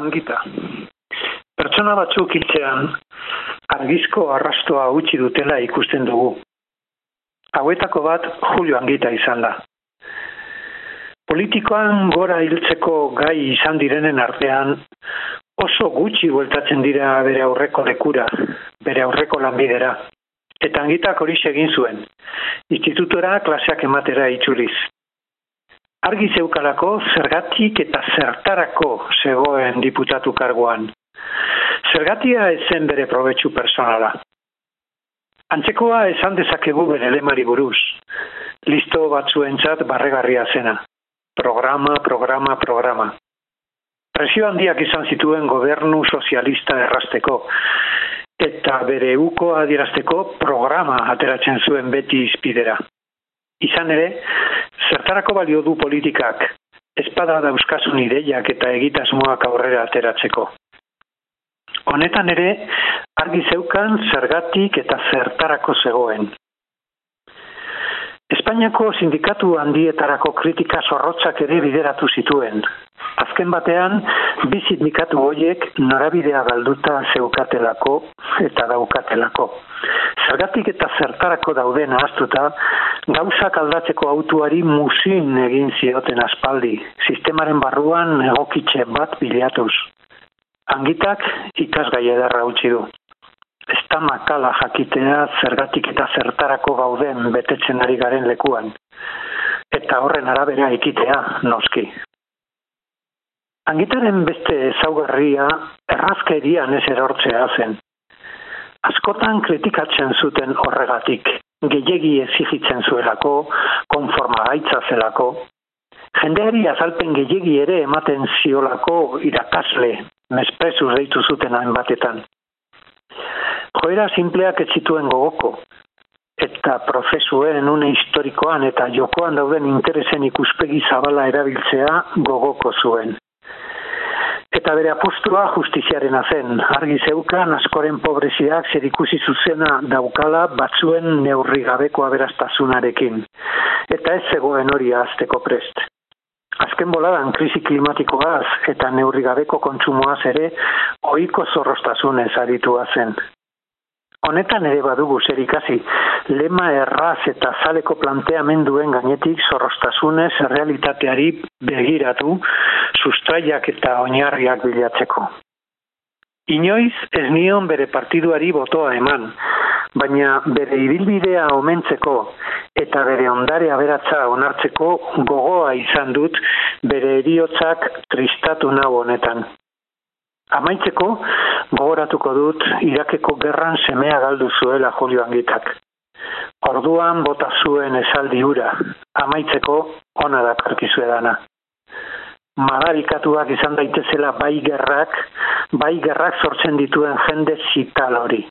angita. Pertsona batzuk hiltzean, argizko arrastoa utzi dutela ikusten dugu. Hauetako bat Julio Angita izan da. Politikoan gora hiltzeko gai izan direnen artean, oso gutxi bueltatzen dira bere aurreko lekura, bere aurreko lanbidera. Eta angitak hori egin zuen, institutora klaseak ematera itxuriz. Argi zeukalako zergatik eta zertarako zegoen diputatu karguan. Zergatia ezen bere probetxu personala. Antzekoa esan dezakegu bere lemari buruz. Listo batzuentzat barregarria zena. Programa, programa, programa. Presio handiak izan zituen gobernu sozialista errasteko. Eta bere uko adierazteko programa ateratzen zuen beti izpidera. Izan ere, zertarako balio du politikak, espada dauzkasun ideiak eta egitasmoak aurrera ateratzeko. Honetan ere, argi zeukan zergatik eta zertarako zegoen. Espainiako sindikatu handietarako kritika zorrotzak ere bideratu zituen, Azken batean, bi sindikatu horiek norabidea galduta zeukatelako eta daukatelako. Zergatik eta zertarako dauden ahaztuta, gauzak aldatzeko autuari musin egin zioten aspaldi, sistemaren barruan egokitxe bat bilatuz. Angitak ikasgai edarra utzi du. Ez makala jakitea zergatik eta zertarako gauden betetzen ari garen lekuan. Eta horren arabera ikitea, noski. Angitaren beste ezaugarria errazkerian ez erortzea zen. Askotan kritikatzen zuten horregatik, gehiegi ezigitzen zuelako, konforma gaitza zelako, jendeari azalpen gehiegi ere ematen ziolako irakasle, mesprezu deitu zuten hain batetan. Joera simpleak ez zituen gogoko, eta prozesuen une historikoan eta jokoan dauden interesen ikuspegi zabala erabiltzea gogoko zuen. Eta bere apostua justiziaren zen. Argi zeukan askoren pobreziak zer ikusi zuzena daukala batzuen neurri gabeko aberastasunarekin. Eta ez zegoen hori azteko prest. Azken boladan krisi klimatikoaz eta neurri gabeko kontsumoaz ere oiko zorrostasunez aritua zen. Honetan ere badugu zer ikasi, lema erraz eta zaleko planteamenduen gainetik zorrostasunez realitateari begiratu, sustraiak eta oinarriak bilatzeko. Inoiz ez nion bere partiduari botoa eman, baina bere ibilbidea omentzeko eta bere ondare aberatza onartzeko gogoa izan dut bere eriotzak tristatu nago honetan. Amaitzeko, gogoratuko dut Irakeko gerran semea galdu zuela Julio Angitak. Orduan bota zuen esaldi ura, amaitzeko ona da karkizu edana. Madarikatuak izan daitezela bai gerrak, bai gerrak sortzen dituen jende zital hori.